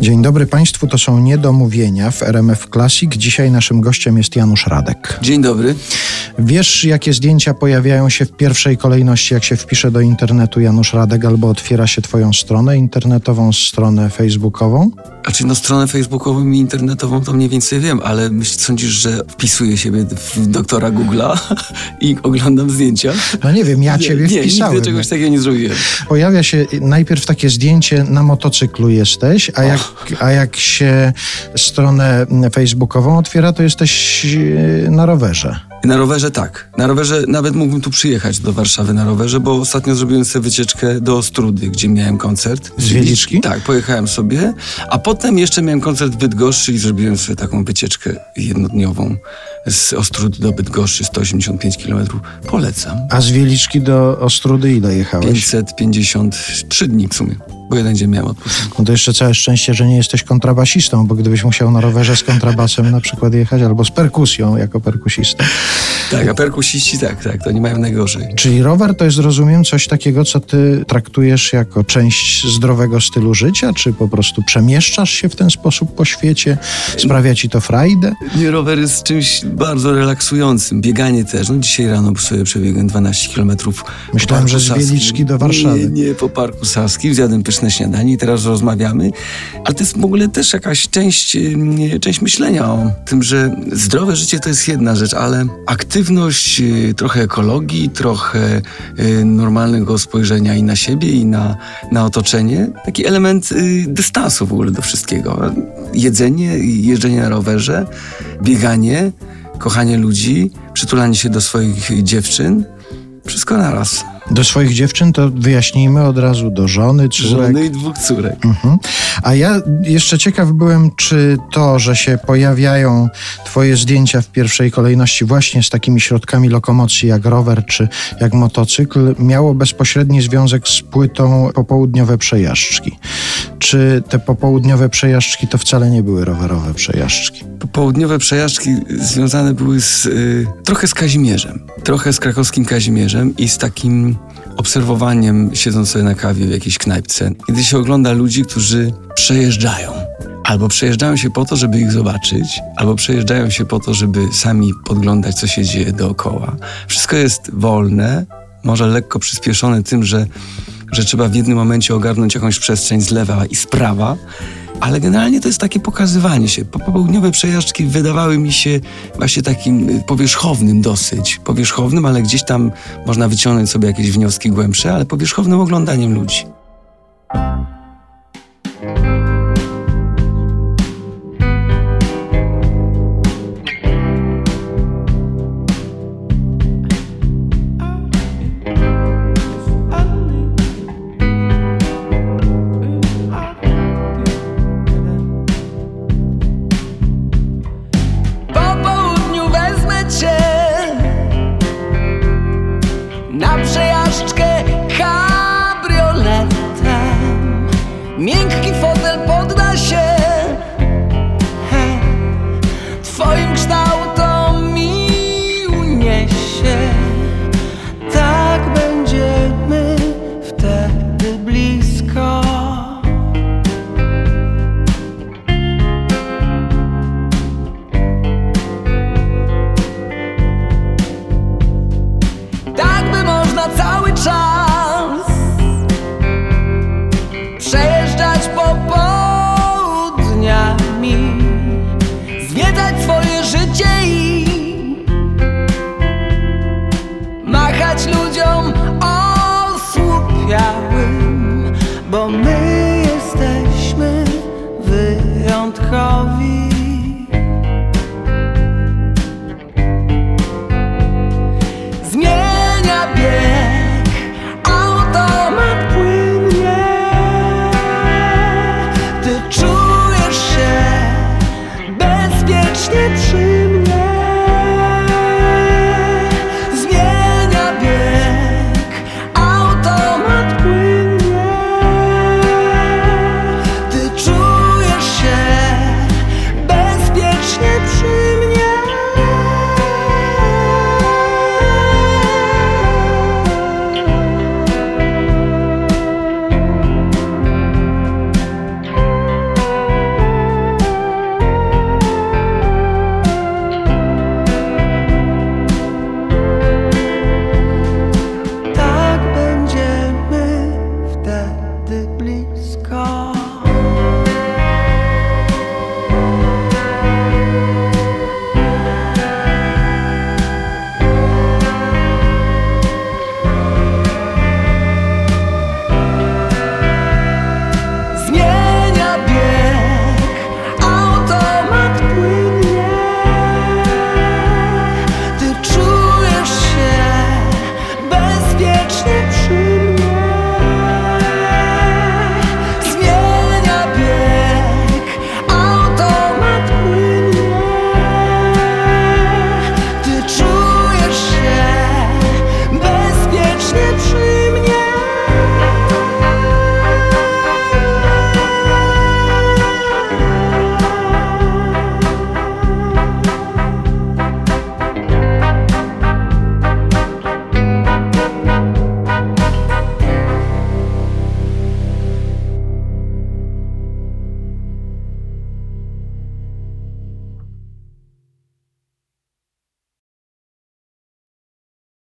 Dzień dobry Państwu, to są Niedomówienia w RMF Classic. Dzisiaj naszym gościem jest Janusz Radek. Dzień dobry. Wiesz, jakie zdjęcia pojawiają się w pierwszej kolejności, jak się wpisze do internetu Janusz Radek albo otwiera się Twoją stronę internetową, stronę facebookową? Znaczy, no stronę facebookową i internetową to mniej więcej wiem, ale myśl, sądzisz, że wpisuję siebie w doktora Google'a i oglądam zdjęcia? No nie wiem, ja nie, Ciebie nie, wpisałem. Nigdy czegoś takiego nie zrobiłem. Pojawia się najpierw takie zdjęcie, na motocyklu jesteś, a jak, a jak się stronę facebookową otwiera, to jesteś e, na rowerze. Na rowerze tak. Na rowerze nawet mógłbym tu przyjechać do Warszawy na rowerze, bo ostatnio zrobiłem sobie wycieczkę do Ostrudy, gdzie miałem koncert. Z Wieliczki? Tak, pojechałem sobie, a potem jeszcze miałem koncert w Bydgoszczy i zrobiłem sobie taką wycieczkę jednodniową z Ostrudy do Bydgoszczy, 185 km. Polecam. A z Wieliczki do Ostrudy ile jechałeś? 553 dni w sumie, bo jeden dzień miałem odpoczynku. No to jeszcze całe szczęście, że nie jesteś kontrabasistą, bo gdybyś musiał na rowerze z kontrabasem na przykład jechać, albo z perkusją jako perkusista. Tak, a perkusiści tak, tak, to nie mają najgorzej. Czyli rower to jest, rozumiem, coś takiego, co ty traktujesz jako część zdrowego stylu życia, czy po prostu przemieszczasz się w ten sposób po świecie? Sprawia ci to frajdę? Nie, rower jest czymś bardzo relaksującym. Bieganie też. No dzisiaj rano sobie przebiegłem 12 km. Myślałem, że z Wieliczki do Warszawy. Nie, nie, po Parku Saskim. Zjadłem pyszne śniadanie i teraz rozmawiamy. Ale to jest w ogóle też jakaś część, y, część myślenia o tym, że zdrowe życie to jest jedna rzecz, ale aktywność, y, trochę ekologii, trochę y, normalnego spojrzenia i na siebie, i na, na otoczenie. Taki element dystansu w ogóle do wszystkiego. Jedzenie, jeżdżenie na rowerze, bieganie, kochanie ludzi, przytulanie się do swoich dziewczyn. Wszystko naraz. Do swoich dziewczyn to wyjaśnijmy od razu do żony, córek. Żony i dwóch córek. Mhm. A ja jeszcze ciekaw byłem, czy to, że się pojawiają twoje zdjęcia w pierwszej kolejności właśnie z takimi środkami lokomocji jak rower czy jak motocykl, miało bezpośredni związek z płytą Popołudniowe Przejażdżki. Czy te popołudniowe przejażdżki to wcale nie były rowerowe przejażdżki? Popołudniowe przejażdżki związane były z, y, trochę z Kazimierzem, trochę z krakowskim Kazimierzem i z takim obserwowaniem, siedząc sobie na kawie w jakiejś knajpce, kiedy się ogląda ludzi, którzy przejeżdżają. Albo przejeżdżają się po to, żeby ich zobaczyć, albo przejeżdżają się po to, żeby sami podglądać, co się dzieje dookoła. Wszystko jest wolne, może lekko przyspieszone tym, że, że trzeba w jednym momencie ogarnąć jakąś przestrzeń z lewa i z prawa, ale generalnie to jest takie pokazywanie się. Popołudniowe przejażdżki wydawały mi się właśnie takim y, powierzchownym dosyć. Powierzchownym, ale gdzieś tam można wyciągnąć sobie jakieś wnioski głębsze, ale powierzchownym oglądaniem ludzi. Na przejażdżkę but maybe